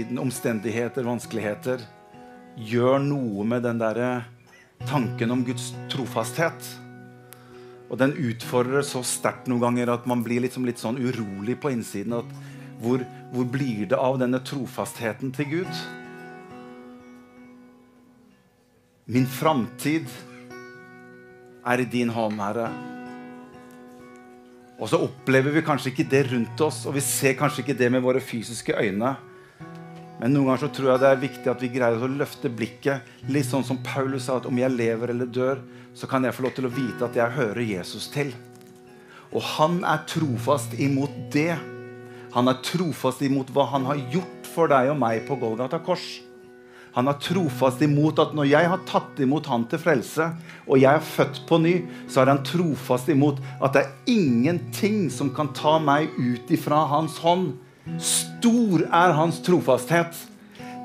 innsiden, omstendigheter, vanskeligheter, gjør noe med den derre tanken om Guds trofasthet. Og den utfordrer så sterkt noen ganger at man blir liksom litt sånn urolig på innsiden. Hvor, hvor blir det av denne trofastheten til Gud? Min framtid er i din hånd, Herre. Og så opplever vi kanskje ikke det rundt oss, og vi ser kanskje ikke det med våre fysiske øyne. Men noen ganger så tror jeg det er viktig at vi greier å løfte blikket. Litt sånn som Paulus sa, at om jeg lever eller dør, så kan jeg få lov til å vite at jeg hører Jesus til. Og han er trofast imot det. Han er trofast imot hva han har gjort for deg og meg på Golgata kors. Han er trofast imot at når jeg har tatt imot han til frelse, og jeg er født på ny, så er han trofast imot at det er ingenting som kan ta meg ut ifra hans hånd. Stor er hans trofasthet.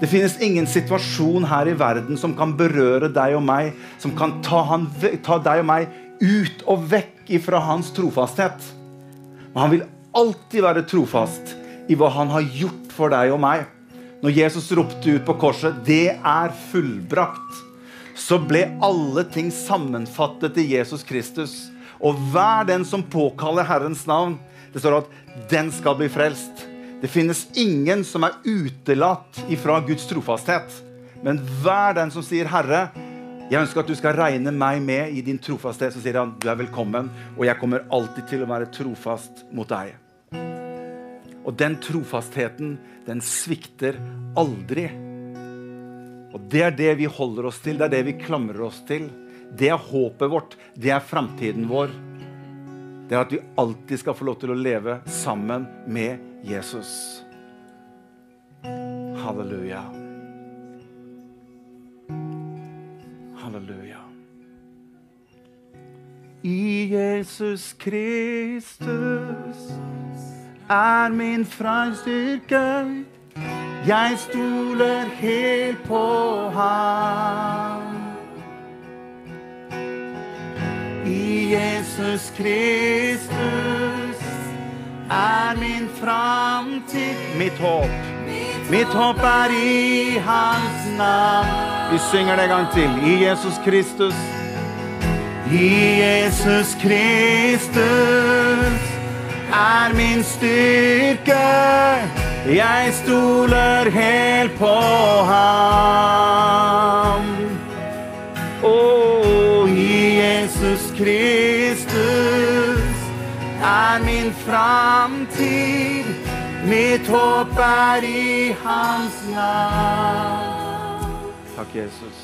Det finnes ingen situasjon her i verden som kan berøre deg og meg, som kan ta, han, ta deg og meg ut og vekk ifra hans trofasthet. Men han vil alltid være trofast i hva han har gjort for deg og meg. Når Jesus ropte ut på korset 'Det er fullbrakt', så ble alle ting sammenfattet i Jesus Kristus. Og hver den som påkaller Herrens navn, det står at den skal bli frelst. Det finnes ingen som er utelatt ifra Guds trofasthet. Men hver den som sier 'Herre', jeg ønsker at du skal regne meg med i din trofasthet, så sier han du er velkommen, og jeg kommer alltid til å være trofast mot deg. Og den trofastheten, den svikter aldri. Og det er det vi holder oss til, det er det vi klamrer oss til. Det er håpet vårt, det er framtiden vår. Det er at vi alltid skal få lov til å leve sammen med Jesus. Halleluja. Halleluja. I Jesus Kristus er min frelsstyrke. Jeg stoler helt på ham. I Jesus Kristus er min framtid mitt håp. Mitt håp er i hans navn. Vi synger det en gang til. I Jesus Kristus. I Jesus Kristus er min styrke. Jeg stoler helt på ham. Kristus er min framtid. Mitt håp er i hans navn. Takk, Jesus.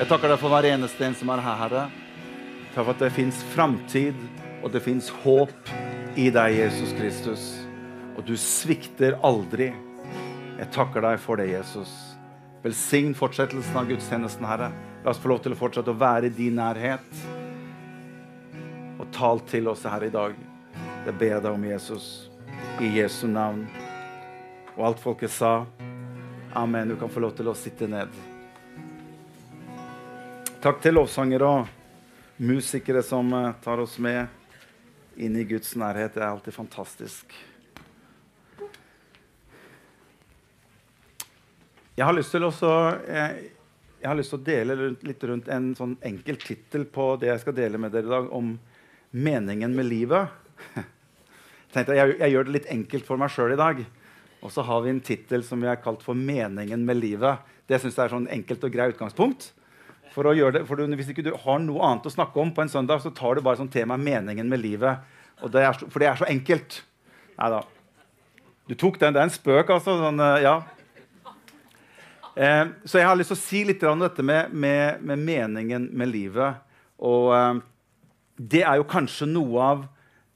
Jeg takker deg for hver eneste en som er her, Herre. Takk for at det fins framtid, og det fins håp i deg, Jesus Kristus. Og du svikter aldri. Jeg takker deg for det, Jesus. Velsign fortsettelsen av gudstjenesten, Herre. La oss få lov til å fortsette å være i din nærhet. Og tal til oss, her i dag. Det ber jeg deg om, Jesus. I Jesu navn. Og alt folket sa. Amen. Du kan få lov til å sitte ned. Takk til lovsangere og musikere som eh, tar oss med inn i Guds nærhet. Det er alltid fantastisk. Jeg har lyst til, også, jeg, jeg har lyst til å dele litt rundt en sånn enkel tittel på det jeg skal dele med dere i dag, om meningen med livet. Jeg, jeg, jeg gjør det litt enkelt for meg sjøl i dag. Og så har vi en tittel som vi har kalt for 'Meningen med livet'. Det synes jeg er sånn enkelt og greit utgangspunkt. For å gjøre det, for Hvis ikke du har noe annet å snakke om på en søndag, så tar du bare sånn tema 'Meningen med livet'. Det er, for det er så enkelt. Nei da. Du tok den. Det er en spøk, altså. Sånn, ja. Eh, så jeg har lyst til å si litt om dette med, med, med meningen med livet. Og eh, det er jo kanskje noe av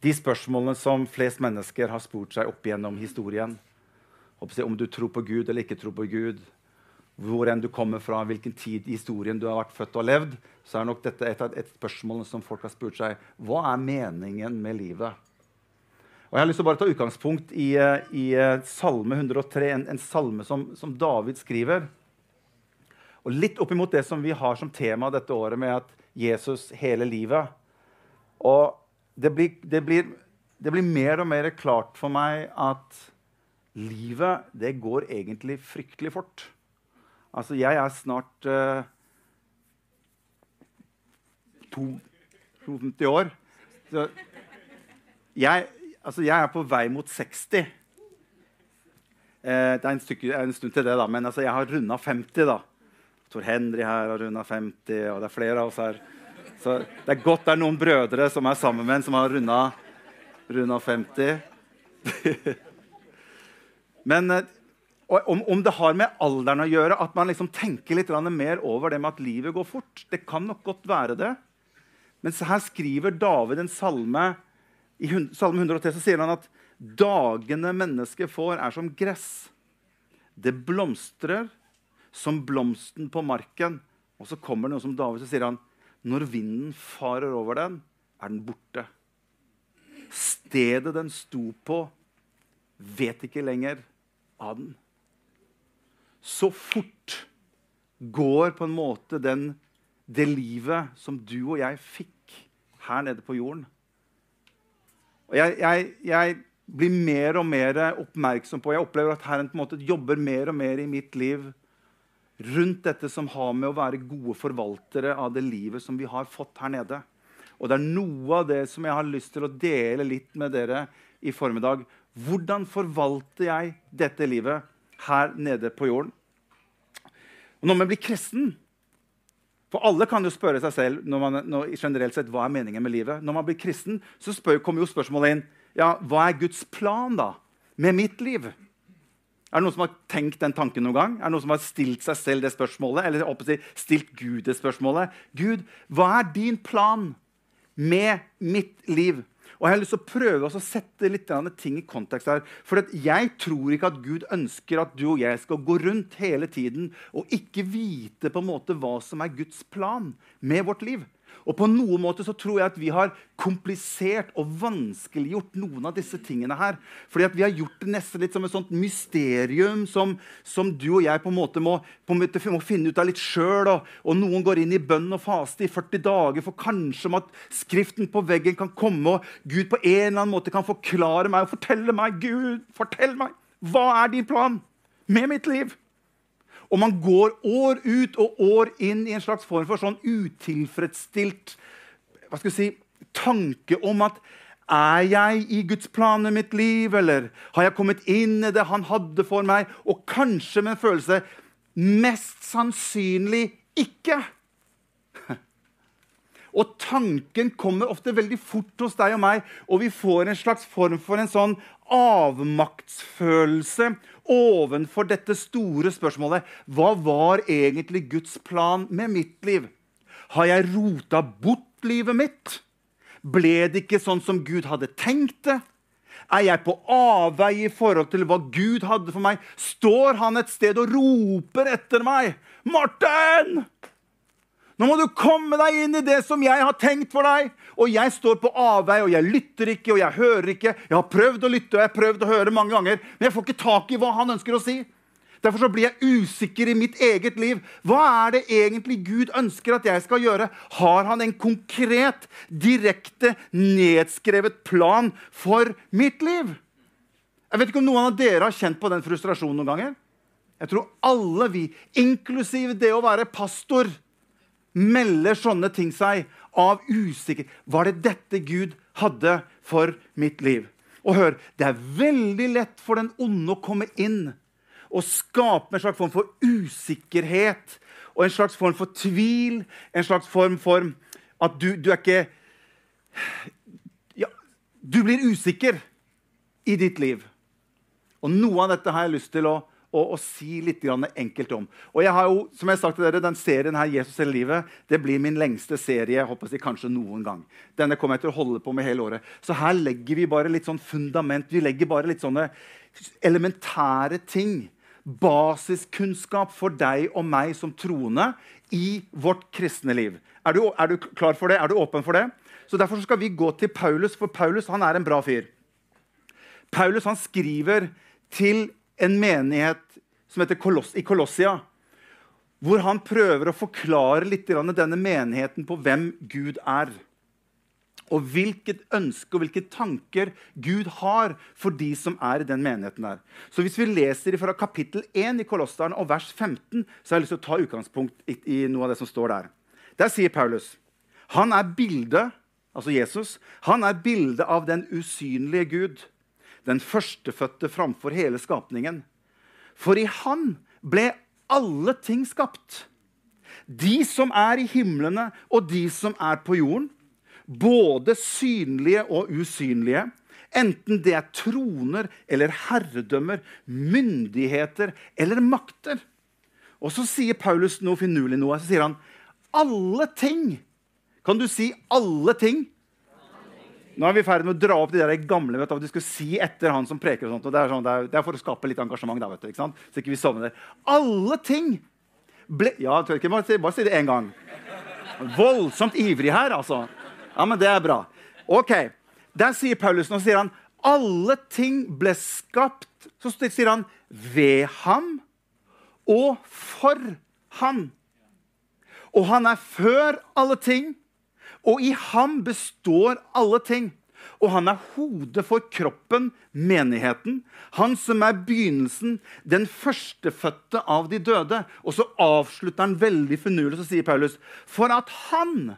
de spørsmålene som flest mennesker har spurt seg opp gjennom historien. Om du tror på Gud eller ikke tror på Gud, hvor enn du kommer fra, hvilken tid i historien du har vært født og levd, så er nok dette et av spørsmålene som folk har spurt seg. Hva er meningen med livet? Og Jeg har lyst til å bare ta utgangspunkt i, i Salme 103, en, en salme som, som, David skriver. Og Litt opp imot det som vi har som tema dette året, med at Jesus hele livet. Og det blir, det, blir, det blir, mer og mer klart for meg at livet det går egentlig fryktelig fort. Altså, jeg er snart uh, 52 år. Så jeg, altså, jeg er på vei mot 60. Eh, det er en, stykke, en, stund til det, da, men altså, jeg har runda 50. da. Tor Henry her har runda 50, og det er flere av oss her. Så det er godt det er noen brødre som er sammen med en som har runda, runda 50. men eh, om, om, det har med alderen å gjøre, at man liksom tenker litt mer over det med at livet går fort Det kan nok godt være det. Men her skriver David en salme i Salme 103 så sier han at dagene mennesket får, er som gress. Det blomstrer som blomsten på marken. Og så kommer det noe som David så sier han, når vinden farer over den, er den borte. Stedet den sto på, vet ikke lenger av den. Så fort går på en måte den, det livet som du og jeg fikk her nede på jorden. Og jeg, jeg, jeg, blir mer og mer oppmerksom på Jeg opplever at Herren på en måte jobber mer og mer i mitt liv rundt dette som har med å være gode forvaltere av det livet som vi har fått her nede. Og det er noe av det som jeg har lyst til å dele litt med dere i formiddag. Hvordan forvalter jeg dette livet her nede på jorden? Og når man blir kristen, for alle kan jo spørre seg selv når man, når, generelt sett, hva er meningen med livet. Når man blir kristen, så spør, kommer jo spørsmålet inn ja, hva er Guds plan da, med mitt liv. Er det noen som har tenkt den tanken noen gang? Er det noen som har stilt seg selv det spørsmålet? Eller stilt Gud det spørsmålet? Gud, hva er din plan med mitt liv? Og Jeg har lyst til å prøve å sette litt ting i kontekst her. For jeg tror ikke at Gud ønsker at du og jeg skal gå rundt hele tiden og ikke vite på en måte hva som er Guds plan med vårt liv. Og på noen måte så tror jeg at vi har komplisert og vanskeliggjort noen av disse tingene her. Fordi at vi har gjort det nesten litt som et sånt mysterium som, som du og jeg på en måte må, en måte må finne ut av litt sjøl. Og, og, noen går inn i bønn og faste i 40 dager for kanskje om at skriften på veggen kan komme, og Gud på en eller annen måte kan forklare meg og fortelle meg Gud, fortell meg, hva er din plan med mitt liv? Og man går år ut og år inn i en slags form for sånn utilfredsstilt hva skal si, tanke om at er jeg i Guds plan med mitt liv, eller har jeg kommet inn i det han hadde for meg? Og kanskje med en følelse mest sannsynlig ikke. Og tanken kommer ofte veldig fort hos deg og meg, og vi får en slags form for en sånn avmaktsfølelse ovenfor dette store spørsmålet hva var egentlig Guds plan med mitt liv? Har jeg rota bort livet mitt? Ble det ikke sånn som Gud hadde tenkt det? Er jeg på avveie i forhold til hva Gud hadde for meg? Står han et sted og roper etter meg? 'Martin!' Nå må du komme deg inn i det som jeg har tenkt for deg. Og jeg står på avvei, og jeg lytter ikke, og jeg hører ikke. Jeg har prøvd å lytte og jeg har prøvd å høre mange ganger, men jeg får ikke tak i hva han ønsker å si. Derfor så blir jeg usikker i mitt eget liv. Hva er det egentlig Gud ønsker at jeg skal gjøre? Har han en konkret, direkte, nedskrevet plan for mitt liv? Jeg vet ikke om noen av dere har kjent på den frustrasjonen noen ganger. Jeg tror alle vi, inklusiv det å være pastor, melder sånne ting seg av usikker Var det dette Gud hadde for mitt liv? Og hør, Det er veldig lett for den onde å komme inn og skape en slags form for usikkerhet og en slags form for tvil. En slags form for at du, du er ikke ja, Du blir usikker i ditt liv. Og noe av dette har jeg lyst til å og, å si litt enkelt om. Og jeg har jo, som jeg har sagt til dere, den serien her, 'Jesus hele livet', det blir min lengste serie jeg håper jeg, kanskje noen gang. Denne kommer jeg til å holde på med hele året. Så her legger vi bare litt sånn fundament. Vi legger bare litt sånne elementære ting. Basiskunnskap for deg og meg som troende i vårt kristne liv. Er du, er du klar for det? Er du åpen for det? Så Derfor skal vi gå til Paulus, for Paulus han er en bra fyr. Paulus han skriver til en menighet Koloss, i Kolossia, hvor han prøver å forklare litt denne menigheten på hvem Gud er. og hvilket ønske og hvilke tanker Gud har for de som er i den menigheten der. Så hvis vi leser fra kapittel 1 i Kolosseren og vers 15, så har jeg lyst til å ta utgangspunkt i, i noe av det som står der. Der sier Paulus han er bildet, altså Jesus, han er bildet av den usynlige Gud, den førstefødte framfor hele skapningen. For i han ble alle ting skapt. De som er i himlene, og de som er på jorden. Både synlige og usynlige. Enten det er troner eller herredømmer, myndigheter eller makter. Og så sier Paulus noe finurlig noe. Så sier han alle ting. Kan du si alle ting? Nå er vi i ferd med å dra opp de der gamle vet du, at du skal si etter han som preker. og sånt, og det er, sånn, det, det er, for å skape litt engasjement. Da, vet du, ikke sant? Så ikke vi sovner. Alle ting ble Ja, tør ikke bare, bare si det én gang. Voldsomt ivrig her, altså. Ja, men det er bra. Ok, Der sier Paulus nå sier han, alle ting ble skapt Så sier han ved ham og for han. Og han er før alle ting og i ham består alle ting. Og han er hodet for kroppen, menigheten. Han som er begynnelsen, den førstefødte av de døde. Og så avslutter han veldig finurlig, så sier Paulus, for at han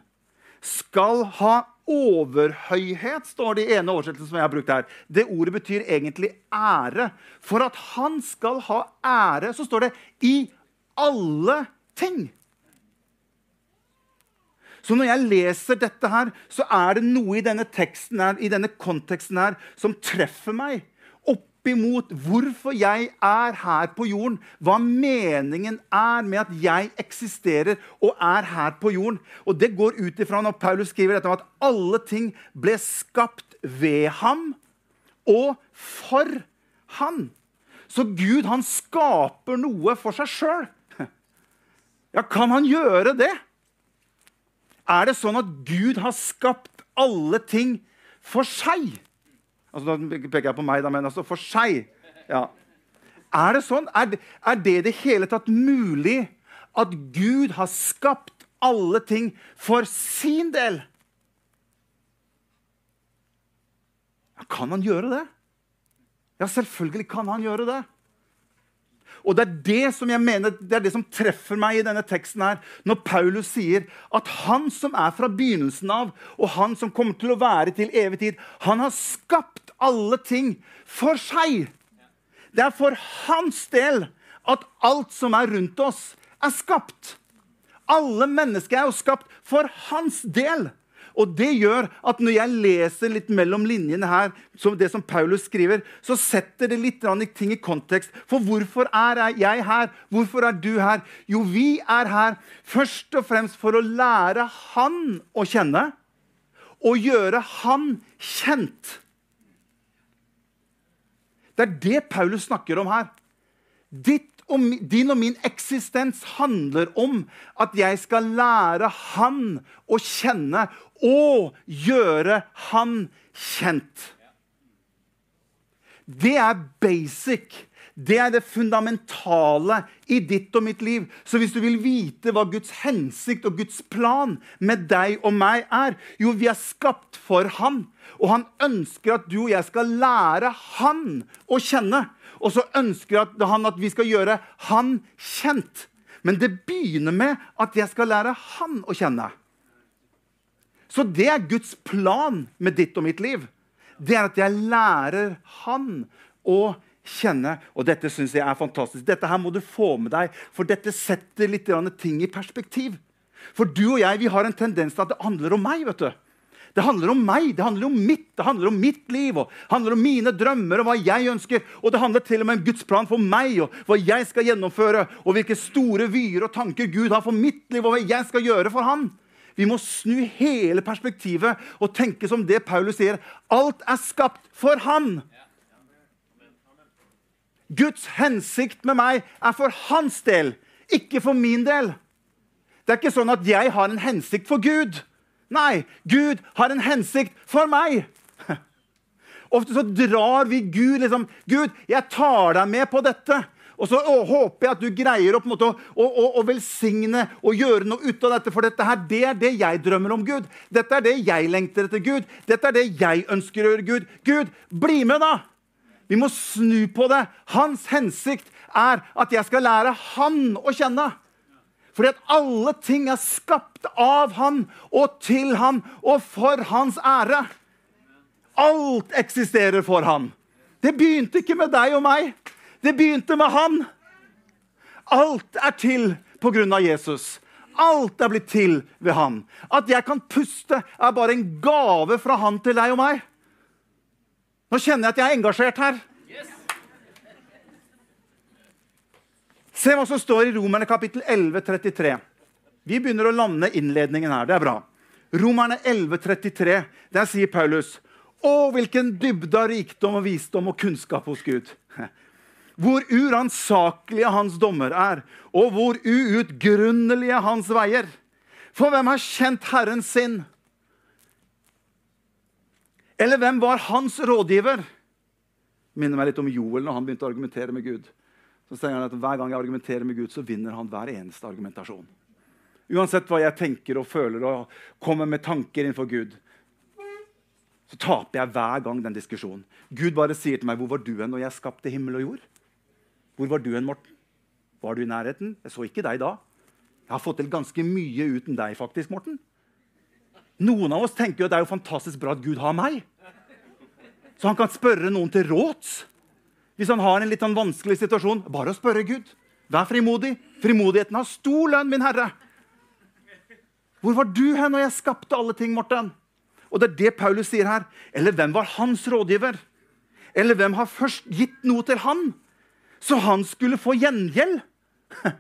skal ha overhøyhet, står det i ene oversettelsen som jeg har brukt her. Det ordet betyr egentlig ære. For at han skal ha ære, så står det i alle ting. Så når jeg leser dette, her, så er det noe i denne teksten her, i denne konteksten her som treffer meg. Oppimot hvorfor jeg er her på jorden. Hva meningen er med at jeg eksisterer og er her på jorden. Og Det går ut ifra når Paulus skriver dette, at alle ting ble skapt ved ham og for han. Så Gud han skaper noe for seg sjøl. Ja, kan han gjøre det? Er det sånn at Gud har skapt alle ting for seg? Altså, Nå peker jeg på meg, da, men altså for seg. Ja. Er det sånn? Er det, er det det hele tatt mulig at Gud har skapt alle ting for sin del? Kan han gjøre det? Ja, selvfølgelig kan han gjøre det. Og det er det som jeg mener, det er det som treffer meg i denne teksten. her, Når Paulus sier at han som er fra begynnelsen av, og han som kommer til å være til evig tid, han har skapt alle ting for seg. Det er for hans del at alt som er rundt oss, er skapt. Alle mennesker er jo skapt for hans del. Og det gjør at når jeg leser litt mellom linjene her, som det som Paulus skriver, så setter det litt ting i kontekst. For hvorfor er jeg her? Hvorfor er du her? Jo, vi er her først og fremst for å lære Han å kjenne og gjøre Han kjent. Det er det Paulus snakker om her. Ditt og din og min eksistens handler om at jeg skal lære Han å kjenne og gjøre Han kjent. Det er basic. Det er det fundamentale i ditt og mitt liv. Så hvis du vil vite hva Guds hensikt og Guds plan med deg og meg er Jo, vi er skapt for Han. Og han ønsker at du og jeg skal lære Han å kjenne. Og så ønsker han at vi skal gjøre Han kjent. Men det begynner med at jeg skal lære Han å kjenne. Så det er Guds plan med ditt og mitt liv. Det er at jeg lærer Han å kjenne. Og dette syns jeg er fantastisk. Dette her må du få med deg, for dette setter litt ting i perspektiv. For du og jeg vi har en tendens til at det handler om meg. vet du. Det handler om meg, det handler om mitt, det handler om mitt liv. og det handler om mine drømmer og hva jeg ønsker. Og det handler til og med om Guds plan for meg og hva jeg skal gjennomføre. Og hvilke store vyer og tanker Gud har for mitt liv og hva jeg skal gjøre for Han. Vi må snu hele perspektivet og tenke som det Paulus sier. Alt er skapt for Han. Guds hensikt med meg er for hans del, ikke for min del. Det er ikke sånn at jeg har en hensikt for Gud. Nei, Gud har en hensikt for meg. Ofte så drar vi Gud liksom Gud, jeg tar deg med på dette. Og så å, håper jeg at du greier å, måte, å, å, velsigne og gjøre noe ut av dette. For dette her, det er det jeg drømmer om, Gud. Dette er det jeg lengter etter, Gud. Dette er det jeg ønsker å gjøre, Gud. Gud, bli med, da! Vi må snu på det. Hans hensikt er at jeg skal lære Han å kjenne. Fordi at alle ting er skapt av Han og til Han og for Hans ære. Alt eksisterer for Han. Det begynte ikke med deg og meg. Det begynte med Han. Alt er til på grunn av Jesus. Alt er blitt til ved Han. At jeg kan puste, er bare en gave fra Han til deg og meg. Nå kjenner jeg at jeg er engasjert her. Se hva som står i Romerne kapittel 11, 33. Vi begynner å lande innledningen her. Det er bra. Romerne 11, 33. Der sier Paulus Å, hvilken dybde av rikdom og visdom og kunnskap hos Gud. Hvor uransakelige hans dommer er, og hvor uutgrunnelige hans veier. For hvem har kjent Herren sin? Eller hvem var hans rådgiver? Minner meg litt om Joel når han begynte å argumentere med Gud så sier han at hver gang jeg argumenterer med Gud, så vinner han hver eneste argumentasjon. Uansett hva jeg tenker og føler og kommer med tanker innenfor Gud, så taper jeg hver gang den diskusjonen. Gud bare sier til meg, 'Hvor var du hen når jeg skapte himmel og jord?' 'Hvor var du hen, Morten?' 'Var du i nærheten?' 'Jeg så ikke deg da.' 'Jeg har fått til ganske mye uten deg, faktisk, Morten.' Noen av oss tenker jo at det er jo fantastisk bra at Gud har meg. Så han kan spørre noen til råds. Hvis han har en litt sånn vanskelig situasjon, bare å spørre Gud. Vær frimodig. Frimodigheten har stor lønn, min herre. Hvor var du hen når jeg skapte alle ting, Morten? Og det er det Paulus sier her. Eller hvem var hans rådgiver? Eller hvem har først gitt noe til han, så han skulle få gjengjeld?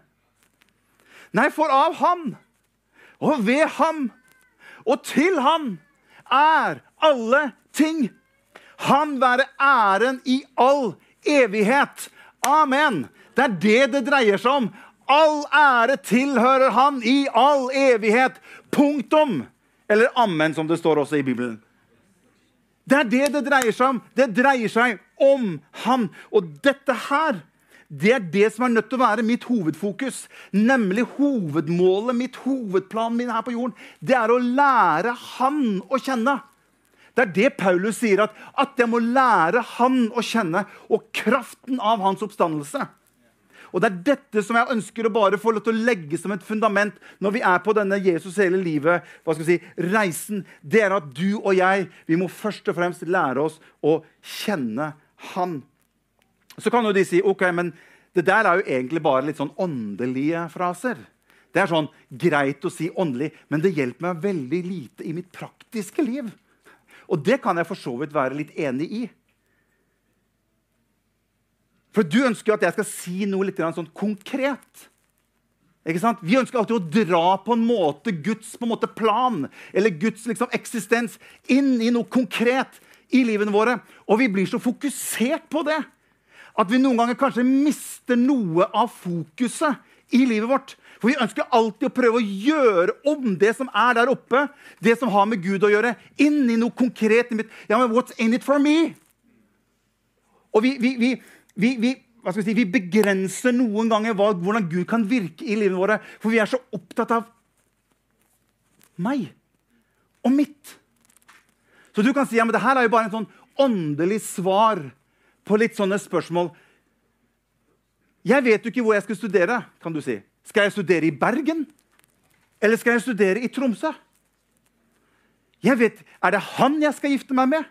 Nei, for av ham og ved ham og til ham er alle ting. Han være æren i all evighet. Amen. Det er det det dreier seg om. All ære tilhører han i all evighet. Punktum. Eller amen, som det står også i Bibelen. Det er det det dreier seg om. Det dreier seg om han. Og dette her, det er det som er nødt til å være mitt hovedfokus. Nemlig hovedmålet, mitt hovedplanen min her på jorden. Det er å lære han å kjenne. Det er det Paulus sier, at, at jeg må lære han å kjenne, og kraften av hans oppstandelse. Og Det er dette som jeg ønsker å bare få lov til å legge som et fundament når vi er på denne Jesus hele livet, hva skal vi si, reisen. Det er at du og jeg vi må først og fremst lære oss å kjenne Han. Så kan jo de si ok, men det der er jo egentlig bare litt sånn åndelige fraser. Det er sånn greit å si åndelig, men det hjelper meg veldig lite i mitt praktiske liv. Og det kan jeg for så vidt være litt enig i. For du ønsker jo at jeg skal si noe litt sånn konkret. Ikke sant? Vi ønsker alltid å dra på en måte Guds på en måte plan eller Guds liksom, eksistens inn i noe konkret i livene våre. Og vi blir så fokusert på det at vi noen ganger kanskje mister noe av fokuset i livet vårt. For vi ønsker alltid å prøve å gjøre om det som er der oppe, det som har med Gud å gjøre, inn i noe konkret. Ja, men what's in it for me? Og vi, vi, vi, vi si, vi begrenser noen ganger hva, hvordan Gud kan virke i livet vårt, for vi er så opptatt av meg og mitt. Så du kan si ja, dette det er jo bare en sånn åndelig svar på litt sånne spørsmål. Jeg vet jo ikke hvor jeg skal studere, kan du si. Skal jeg studere i Bergen? Eller skal jeg studere i Tromsø? Jeg vet, Er det han jeg skal gifte meg med?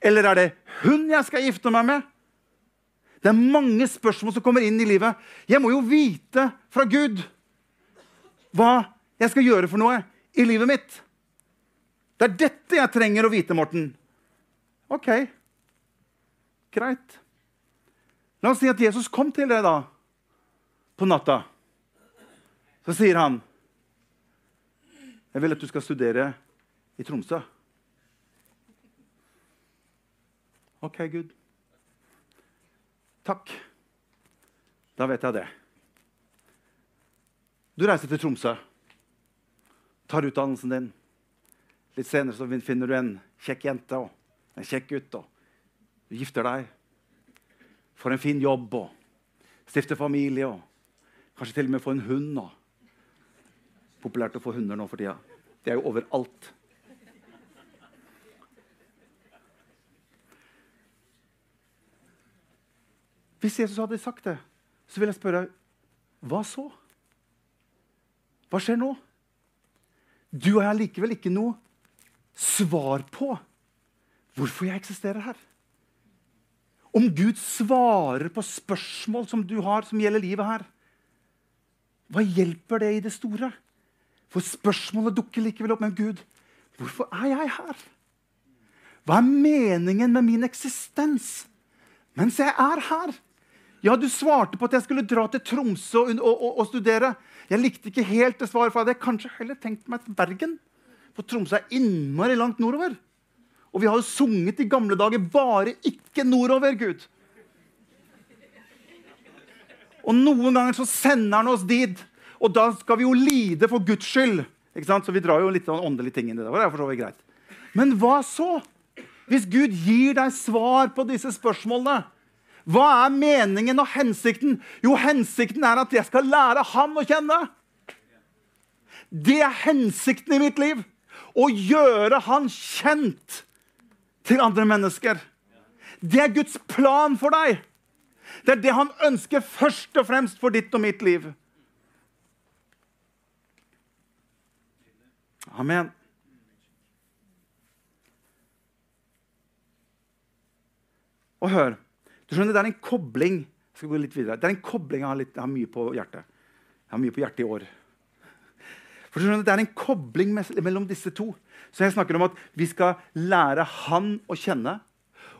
Eller er det hun jeg skal gifte meg med? Det er mange spørsmål som kommer inn i livet. Jeg må jo vite fra Gud hva jeg skal gjøre for noe i livet mitt. Det er dette jeg trenger å vite, Morten. OK. Greit. La oss si at Jesus kom til deg da, på natta. Så sier han, 'Jeg vil at du skal studere i Tromsø.' OK, Gud. Takk. Da vet jeg det. Du reiser til Tromsø, tar utdannelsen din. Litt senere så finner du en kjekk jente og en kjekk gutt. og Du gifter deg, får en fin jobb og stifter familie og kanskje til og med får en hund. Og. Populært å få hunder nå for tida. Det er jo overalt. Hvis Jesus hadde sagt det, så vil jeg spørre hva så? Hva skjer nå? Du og jeg har likevel ikke noe svar på hvorfor jeg eksisterer her. Om Gud svarer på spørsmål som du har, som gjelder livet her, hva hjelper det i det store? For spørsmålet dukker likevel opp. Men Gud, hvorfor er jeg her? Hva er meningen med min eksistens mens jeg er her? Ja, du svarte på at jeg skulle dra til Tromsø og, og, og, studere. Jeg likte ikke helt det svaret. for Jeg hadde kanskje heller tenkt meg til Bergen. For Tromsø er innmari langt nordover. Og vi har jo sunget i gamle dager 'bare ikke nordover', Gud. Og noen ganger så sender han oss dit. Og da skal vi jo lide for Guds skyld. Ikke sant? Så vi drar jo litt sånn åndelige ting inn i det. det er for så vidt greit. Men hva så? Hvis Gud gir deg svar på disse spørsmålene, hva er meningen og hensikten? Jo, hensikten er at jeg skal lære ham å kjenne. Det er hensikten i mitt liv. Å gjøre han kjent til andre mennesker. Det er Guds plan for deg. Det er det han ønsker først og fremst for ditt og mitt liv. Amen. Og hør du skjønner, Det er en kobling jeg skal gå litt videre. Det er en kobling jeg har, litt, jeg har mye på hjertet. Jeg har mye på hjertet i år. For du skjønner, Det er en kobling mellom disse to. Så jeg snakker om at vi skal lære han å kjenne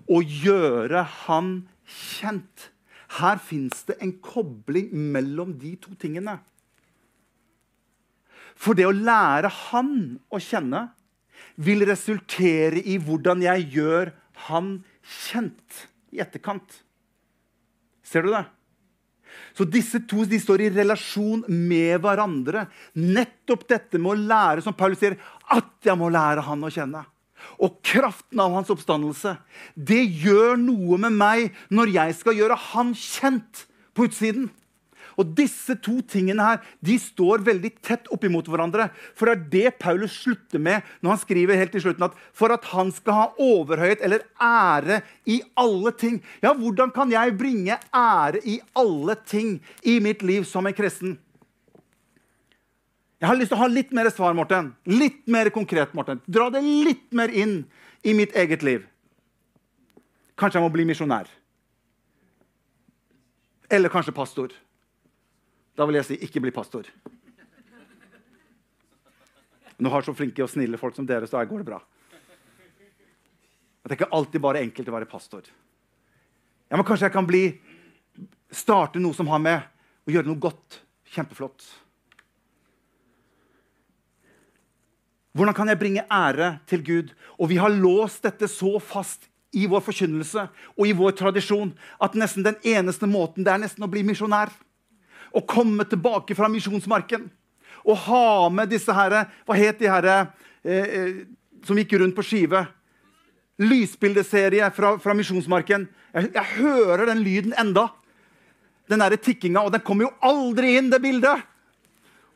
og gjøre han kjent. Her fins det en kobling mellom de to tingene. For det å lære han å kjenne vil resultere i hvordan jeg gjør han kjent i etterkant. Ser du det? Så disse to de står i relasjon med hverandre. Nettopp dette med å lære, som Paulus sier, at jeg må lære han å kjenne. Og kraften av hans oppstandelse. Det gjør noe med meg når jeg skal gjøre han kjent på utsiden. Og disse to tingene her, de står veldig tett oppimot hverandre. For det er det Paulus slutter med når han skriver helt til slutten at for at han skal ha overhøyhet eller ære i alle ting. Ja, hvordan kan jeg bringe ære i alle ting i mitt liv som en kristen? Jeg har lyst til å ha litt mer svar, Morten. Litt mer konkret, Morten. Dra det litt mer inn i mitt eget liv. Kanskje jeg må bli misjonær. Eller kanskje pastor. Da vil jeg si ikke bli pastor. Du har så flinke og snille folk som dere, så går det bra. Det er ikke alltid bare enkelt å være pastor. Ja, men Kanskje jeg kan bli, starte noe som har med å gjøre noe godt. Kjempeflott. Hvordan kan jeg bringe ære til Gud? Og vi har låst dette så fast i vår forkynnelse og i vår tradisjon at nesten den eneste måten det er nesten å bli misjonær å komme tilbake fra misjonsmarken og ha med disse herre Hva het de herre eh, eh, som gikk rundt på skive? Lysbildeserie fra, fra misjonsmarken. Jeg, jeg, hører den lyden enda. Den derre tikkinga. Og den kommer jo aldri inn, det bildet!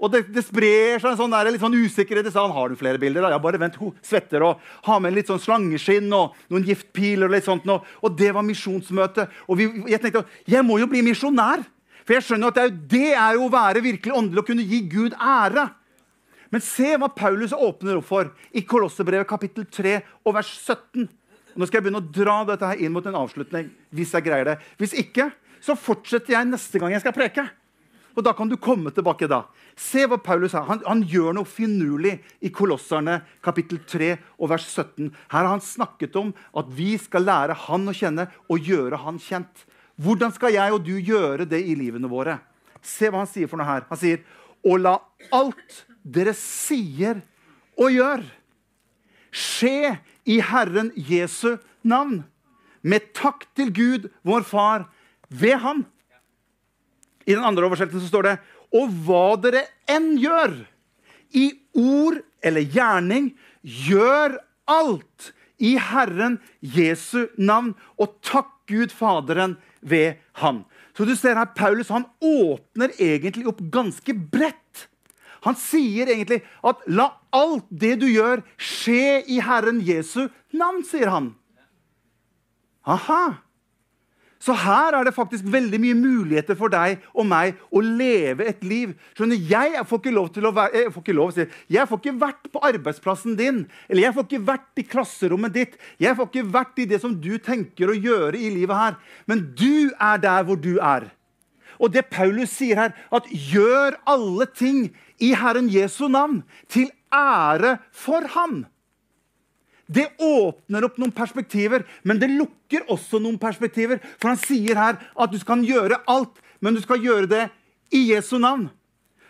Og det, det sprer seg en sånn der, litt sånn usikkerhet Sa han, Har du flere bilder? da? Ja, bare vent, hun svetter og har med litt sånn slangeskinn og noen giftpiler. Og litt sånt. Og, og det var misjonsmøte. Og vi, jeg tenkte jeg må jo bli misjonær. For jeg skjønner at det er, jo, det er jo å være virkelig åndelig å kunne gi Gud ære. Men se hva Paulus åpner opp for i Kolossebrevet kapittel 3 og vers 17. Nå skal jeg begynne å dra dette her inn mot en avslutning. Hvis jeg greier det. Hvis ikke, så fortsetter jeg neste gang jeg skal preke. Og da kan du komme tilbake da. Se hva Paulus har. Han, han gjør noe finurlig i Kolosserne kapittel 3 og vers 17. Her har han snakket om at vi skal lære han å kjenne og gjøre han kjent. Hvordan skal jeg og du gjøre det i livene våre? Se hva han sier for noe her. Han sier, og la alt dere sier og gjør, skje i Herren Jesu navn. Med takk til Gud, vår Far, ved Han. I den andre oversettelsen står det Og hva dere enn gjør, i ord eller gjerning, gjør alt i Herren Jesu navn, og takk Gud Faderen ved han. Så du ser her, Paulus han åpner egentlig opp ganske bredt. Han sier egentlig at 'la alt det du gjør, skje i Herren Jesu navn', sier han. Aha. Så her er det faktisk veldig mye muligheter for deg og meg å leve et liv. Skjønner, Jeg får ikke lov til å være, jeg får ikke, lov, jeg får ikke vært på arbeidsplassen din. Eller jeg får ikke vært i klasserommet ditt. Jeg får ikke vært i det som du tenker å gjøre i livet her. Men du er der hvor du er. Og det Paulus sier her, at gjør alle ting i Herren Jesu navn til ære for Han. Det åpner opp noen perspektiver, men det lukker også noen perspektiver. For han sier her at du kan gjøre alt, men du skal gjøre det i Jesu navn.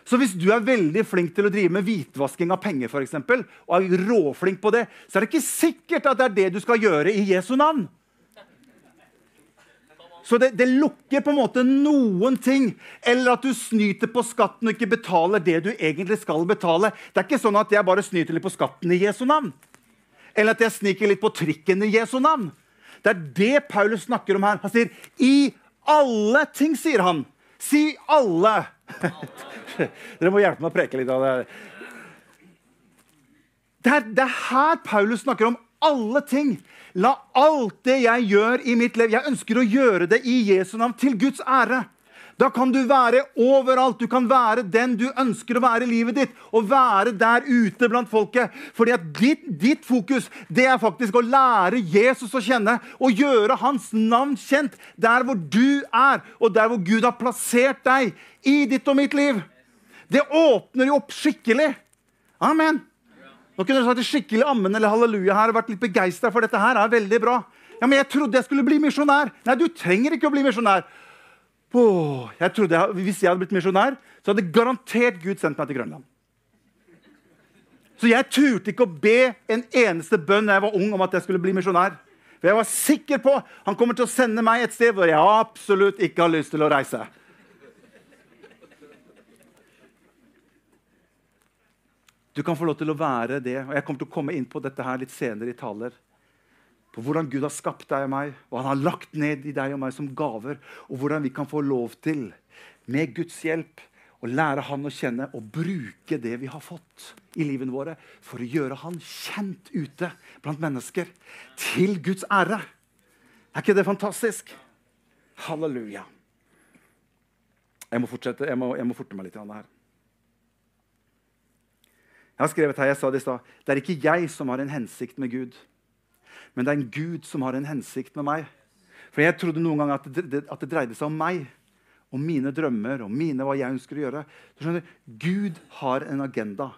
Så hvis du er veldig flink til å drive med hvitvasking av penger, for eksempel, og er råflink på det, så er det ikke sikkert at det er det du skal gjøre i Jesu navn. Så det, det, lukker på en måte noen ting. Eller at du snyter på skatten og ikke betaler det du egentlig skal betale. Det er ikke sånn at jeg bare snyter litt på skatten i Jesu navn. Eller at jeg sniker litt på trikken i Jesu navn. Det er det Paulus snakker om her. Han sier 'i alle ting', sier han. Si 'alle'. Dere må hjelpe meg å preke litt av det. Det er, det er her Paulus snakker om alle ting. La alt det jeg gjør i mitt liv Jeg ønsker å gjøre det i Jesu navn, til Guds ære. Da kan du være overalt. Du kan være den du ønsker å være i livet ditt. Og være der ute blant folket. Fordi at ditt, ditt, fokus det er faktisk å lære Jesus å kjenne og gjøre hans navn kjent der hvor du er, og der hvor Gud har plassert deg i ditt og mitt liv. Det åpner jo opp skikkelig. Amen. Nå kunne du sagt skikkelig ammen eller halleluja her og vært litt begeistra for dette her. er veldig bra. Ja, men jeg trodde jeg skulle bli misjonær. Nei, du trenger ikke å bli misjonær. Oh, jeg trodde jeg, Hvis jeg hadde blitt misjonær, så hadde garantert Gud sendt meg til Grønland. Så jeg turte ikke å be en eneste bønn da jeg var ung om at jeg skulle bli misjonær. For jeg var sikker på han kommer til å sende meg et sted hvor jeg absolutt ikke har lyst til å reise. Du kan få lov til å være det, og jeg kommer til å komme inn på dette her litt senere i taler på hvordan Gud har skapt deg og meg, og han har lagt ned i deg og meg som gaver, og hvordan vi kan få lov til, med Guds hjelp, å lære Han å kjenne og bruke det vi har fått i livene våre, for å gjøre Han kjent ute blant mennesker, til Guds ære. Er ikke det fantastisk? Halleluja. Jeg må fortsette, jeg må, jeg må forte meg litt her. Jeg har skrevet her, jeg sa det i stad, det er ikke jeg som har en hensikt med Gud men det er en Gud som har en hensikt med meg. For jeg trodde noen ganger at det, det, at det dreide seg om meg, om mine drømmer, om mine, hva jeg ønsker å gjøre. Du skjønner, Gud har en agenda.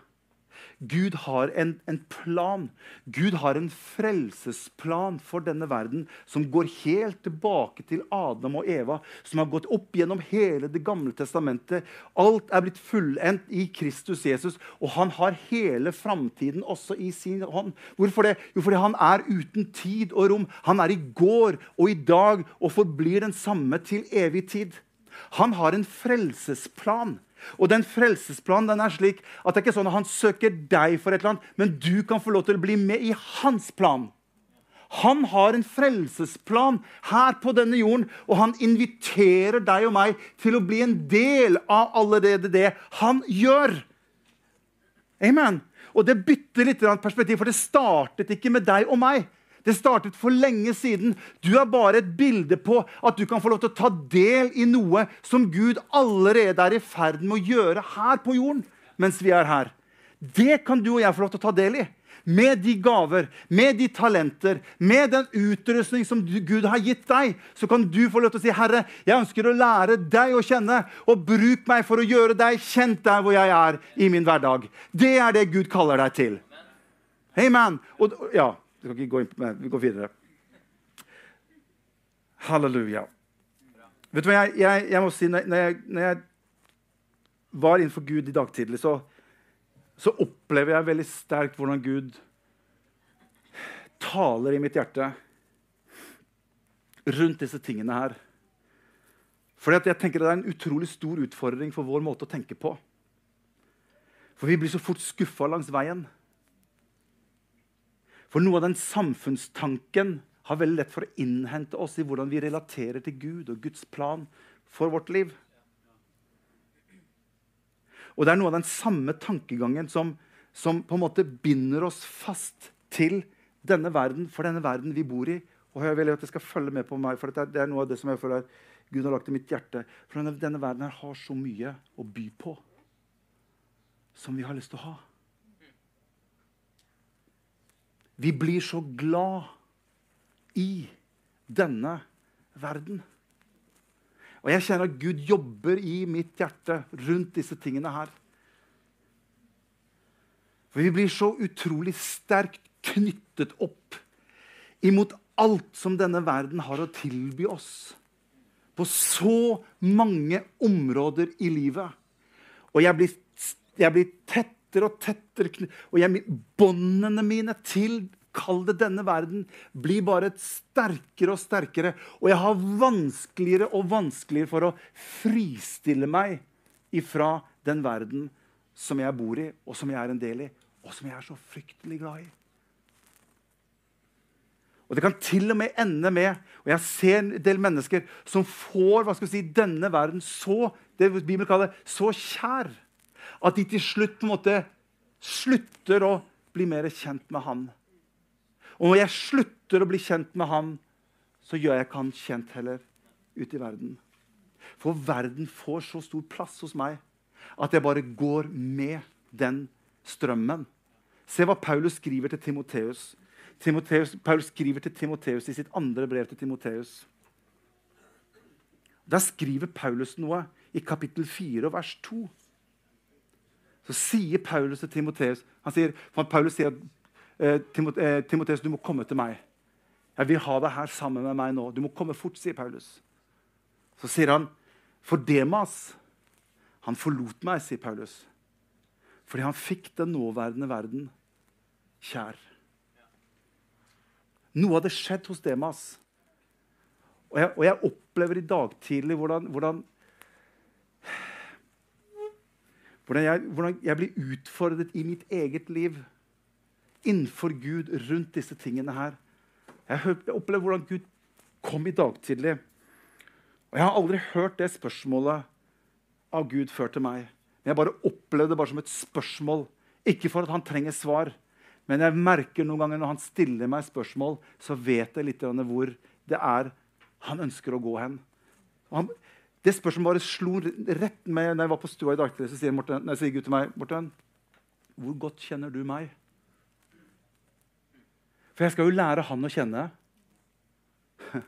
Gud har en, en, plan. Gud har en frelsesplan for denne verden som går helt tilbake til Adam og Eva, som har gått opp gjennom hele Det gamle testamentet. Alt er blitt fullendt i Kristus Jesus, og han har hele framtiden også i sin hånd. Hvorfor det? Jo, fordi han er uten tid og rom. Han er i går og i dag og forblir den samme til evig tid. Han har en frelsesplan. Og den frelsesplanen den er slik at det er ikke sånn at han søker deg for et eller annet, men du kan få lov til å bli med i hans plan. Han har en frelsesplan her på denne jorden, og han inviterer deg og meg til å bli en del av allerede det han gjør. Amen. Og det bytter litt perspektiv, for det startet ikke med deg og meg. Det startet for lenge siden. Du er bare et bilde på at du kan få lov til å ta del i noe som Gud allerede er i ferd med å gjøre her på jorden mens vi er her. Det kan du og jeg få lov til å ta del i. Med de gaver, med de talenter, med den utrustning som Gud har gitt deg, så kan du få lov til å si, 'Herre, jeg ønsker å lære deg å kjenne', og bruk meg for å gjøre deg kjent der hvor jeg er i min hverdag. Det er det Gud kaller deg til. Amen. Og, ja, vi skal ikke gå inn på det. Vi går videre. Halleluja. Vet du hva, jeg, jeg, jeg må si, når jeg, når jeg, var innenfor Gud i dag tidlig, så, så opplever jeg veldig sterkt hvordan Gud taler i mitt hjerte rundt disse tingene her. Fordi jeg tenker Det er en utrolig stor utfordring for vår måte å tenke på. For vi blir så fort skuffa langs veien. For noe av den samfunnstanken har veldig lett for å innhente oss i hvordan vi relaterer til Gud og Guds plan for vårt liv. Og det er noe av den samme tankegangen som, som på en måte binder oss fast til denne verden, for denne verden vi bor i. Og jeg vil at det skal følge med på meg, for det er noe av det som jeg føler Gud har lagt i mitt hjerte. For denne, denne verden her har så mye å by på som vi har lyst til å ha. Vi blir så glad i denne verden. Og jeg kjenner at Gud jobber i mitt hjerte rundt disse tingene her. For vi blir så utrolig sterkt knyttet opp imot alt som denne verden har å tilby oss. På så mange områder i livet. Og jeg blir, jeg blir tettere og tettere Og jeg, båndene mine til kall det denne verden, blir bare sterkere og sterkere. Og jeg har vanskeligere og vanskeligere for å fristille meg ifra den verden som jeg bor i, og som jeg er en del i, og som jeg er så fryktelig glad i. Og Det kan til og med ende med og Jeg ser en del mennesker som får hva skal vi si, denne verden så det Bibelen kaller så kjær at de til slutt på en måte slutter å bli mer kjent med Han. Og når jeg slutter å bli kjent med han, så gjør jeg ikke han kjent heller ute i verden. For verden får så stor plass hos meg at jeg bare går med den strømmen. Se hva Paulus skriver til Timoteus. Paulus skriver til Timoteus i sitt andre brev til Timoteus. Der skriver Paulus noe i kapittel 4 vers 2. Så sier Paulus til Timoteus han sier, for Paulus sier at Eh, eh, Timoteus, du må komme til meg. Jeg vil ha deg her sammen med meg nå. Du må komme fort, sier Paulus. Så sier han, for Demas, han forlot meg, sier Paulus. Fordi han fikk den nåværende verden kjær. Noe hadde skjedd hos Demas. Og jeg, og jeg opplever i dag tidlig hvordan, hvordan, hvordan, jeg, hvordan jeg blir utfordret i mitt eget liv innenfor Gud rundt disse tingene her. Jeg, opplever hvordan Gud kom i dag tidlig. Og Jeg har aldri hørt det spørsmålet av Gud før til meg. Men jeg bare opplevde det bare som et spørsmål. Ikke for at han trenger svar, men jeg merker noen ganger når han stiller meg spørsmål, så vet jeg litt hvor det er han ønsker å gå hen. Han, det spørsmålet bare slo rett med når jeg var på stua i dag. Så sier, Morten, nei, sier Gud til meg, 'Morten, hvor godt kjenner du meg?' For jeg skal jo lære han å kjenne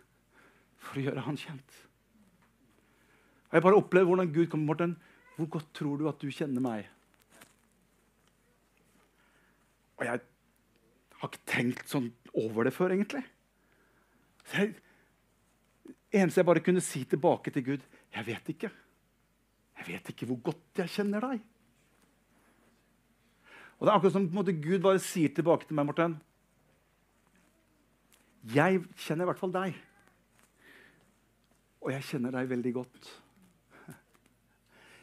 for å gjøre han kjent. Og Jeg bare opplever hvordan Gud kommer Morten, Hvor godt tror du at du kjenner meg? Og jeg har ikke tenkt sånn over det før, egentlig. Så eneste jeg bare kunne si tilbake til Gud Jeg vet ikke. Jeg vet ikke hvor godt jeg kjenner deg. Og det er akkurat som måte, Gud bare sier tilbake til meg, Morten jeg kjenner i hvert fall deg. Og jeg kjenner deg veldig godt.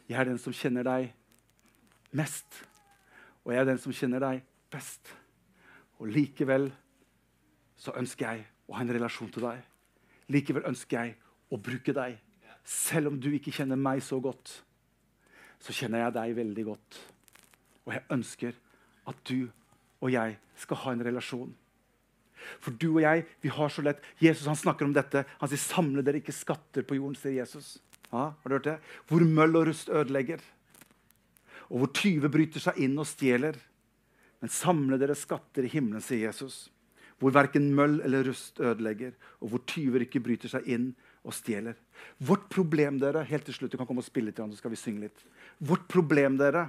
Jeg er den som kjenner deg mest. Og jeg er den som kjenner deg best. Og likevel så ønsker jeg å ha en relasjon til deg. Likevel ønsker jeg å bruke deg. Selv om du ikke kjenner meg så godt, så kjenner jeg deg veldig godt. Og jeg ønsker at du og jeg skal ha en relasjon. For du og jeg vi har så lett Jesus han snakker om dette. Han sier 'samle dere ikke skatter på jorden', sier Jesus. Ja, har du hørt det? Hvor møll og rust ødelegger. Og hvor tyve bryter seg inn og stjeler. Men samle dere skatter i himmelen, sier Jesus. Hvor verken møll eller rust ødelegger, og hvor tyver ikke bryter seg inn og stjeler. Vårt problem, dere, helt til slutt, du kan komme og spille litt, så skal vi synge litt. Vårt problem, dere,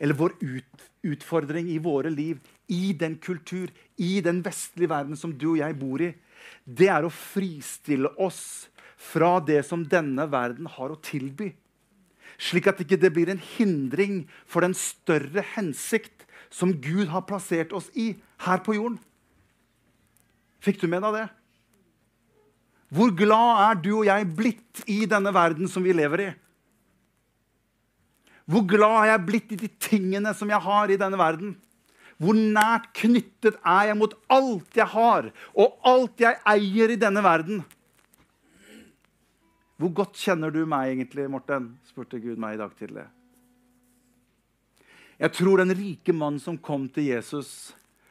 eller vår ut, utfordring i våre liv, i den kultur, i den vestlige verden som du og jeg bor i, det er å fristille oss fra det som denne verden har å tilby. Slik at ikke det ikke blir en hindring for den større hensikt som Gud har plassert oss i her på jorden. Fikk du med deg det? Hvor glad er du og jeg blitt i denne verden som vi lever i? Hvor glad er jeg blitt i de tingene som jeg har i denne verden? Hvor nært knyttet er jeg mot alt jeg har, og alt jeg eier i denne verden? Hvor godt kjenner du meg egentlig, Morten? spurte Gud meg i dag tidlig. Jeg tror den rike mannen som kom til Jesus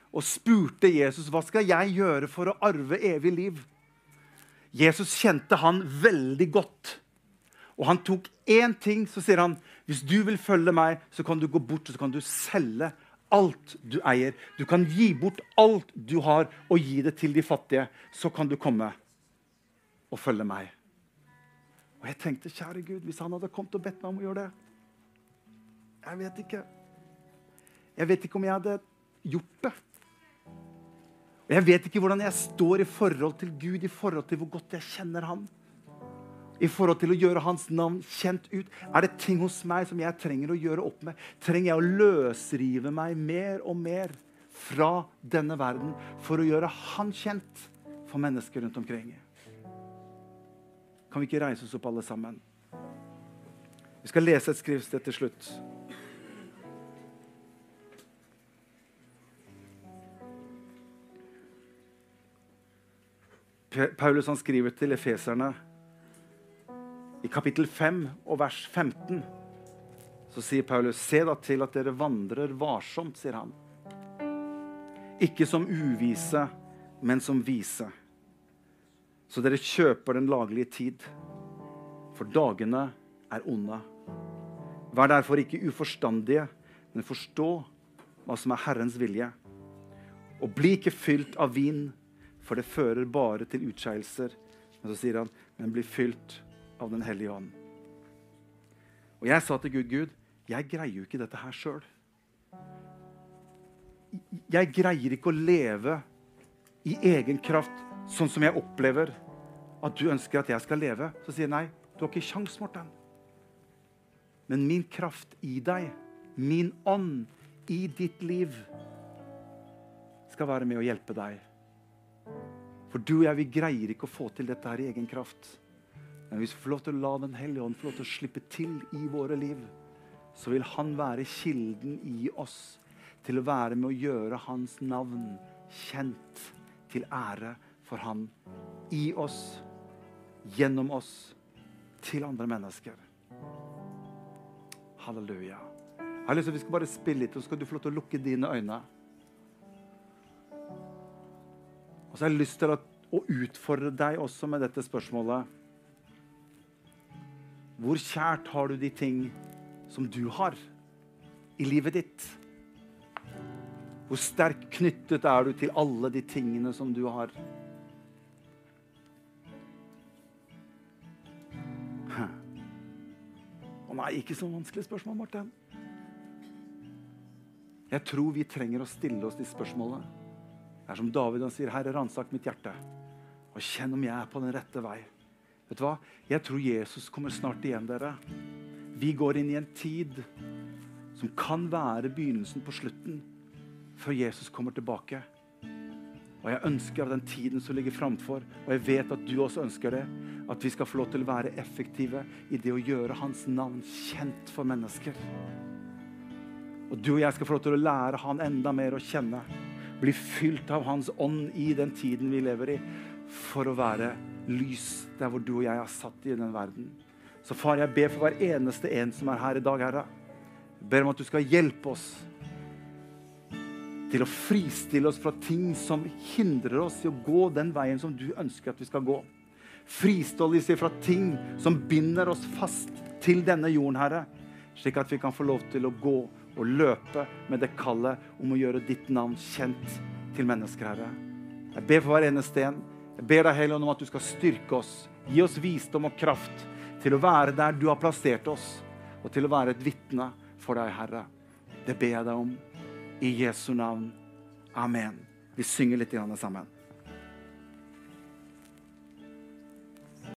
og spurte Jesus hva skal jeg gjøre for å arve evig liv. Jesus kjente han veldig godt. Og han tok én ting, så sier han hvis du vil følge meg, så kan du gå bort og så kan du selge alt du eier. Du kan gi bort alt du har, og gi det til de fattige. Så kan du komme og følge meg. Og jeg tenkte, kjære Gud, hvis han hadde kommet og bedt meg om å gjøre det Jeg vet ikke. Jeg vet ikke om jeg hadde gjort det. Jeg vet ikke hvordan jeg står i forhold til Gud, i forhold til hvor godt jeg kjenner Han. I forhold til å gjøre Hans navn kjent ut. Er det ting hos meg som jeg trenger å gjøre opp med? Trenger jeg å løsrive meg mer og mer fra denne verden for å gjøre Han kjent for mennesker rundt omkring? Kan vi ikke reise oss opp, alle sammen? Vi skal lese et skriftsted til slutt. Paulus han skriver til efeserne i kapittel 5 og vers 15. Så sier Paulus, se da til at dere vandrer varsomt, sier han. Ikke som uvise, men som vise. Så dere kjøper den laglige tid. For dagene er onde. Vær derfor ikke uforstandige, men forstå hva som er Herrens vilje. Og bli ikke fylt av vin for det fører bare til utskeielser. Men så sier han, men blir fylt av Den hellige ånd. Og jeg sa til Gud, Gud, jeg greier jo ikke dette her sjøl. Jeg greier ikke å leve i egen kraft sånn som jeg opplever at du ønsker at jeg skal leve. Så sier jeg nei, du har ikke kjangs, Morten. Men min kraft i deg, min ånd i ditt liv, skal være med å hjelpe deg for du og jeg, vi greier ikke å få til dette her i egen kraft. Men hvis vi får lov til å la Den hellige ånd få lov til å slippe til i våre liv, så vil han være kilden i oss til å være med å gjøre hans navn kjent til ære for han i oss, gjennom oss, til andre mennesker. Halleluja. Jeg har lyst til at Vi skal bare spille litt, og så skal du få lov til å lukke dine øyne. Og så har jeg lyst til å, å utfordre deg også med dette spørsmålet. Hvor kjært har du de ting som du har i livet ditt? Hvor sterkt knyttet er du til alle de tingene som du har? Å nei, ikke så vanskelig spørsmål, Martin. Jeg tror vi trenger å stille oss de spørsmålene. Det er som David han sier, 'Herre, ransak mitt hjerte', og kjenn om jeg er på den rette vei. Vet du hva? Jeg tror Jesus kommer snart igjen, dere. Vi går inn i en tid som kan være begynnelsen på slutten, før Jesus kommer tilbake. Og jeg ønsker av den tiden som ligger framfor, og jeg vet at du også ønsker det, at vi skal få lov til å være effektive i det å gjøre hans navn kjent for mennesker. Og du og jeg skal få lov til å lære han enda mer å kjenne bli fylt av Hans ånd i den tiden vi lever i, for å være lys der hvor du og jeg er satt i den verden. Så far, jeg ber for hver eneste en som er her i dag, Herre. Jeg ber om at du skal hjelpe oss til å fristille oss fra ting som hindrer oss i å gå den veien som du ønsker at vi skal gå. Fristille oss fra ting som binder oss fast til denne jorden, Herre, slik at vi kan få lov til å gå og løpe med det kallet om å gjøre ditt navn kjent til mennesker, Herre. Jeg ber for hver eneste en. Jeg ber deg, Helligånd, om at du skal styrke oss. Gi oss visdom og kraft til å være der du har plassert oss, og til å være et vitne for deg, Herre. Det ber jeg deg om. I Jesu navn. Amen. Vi synger litt sammen.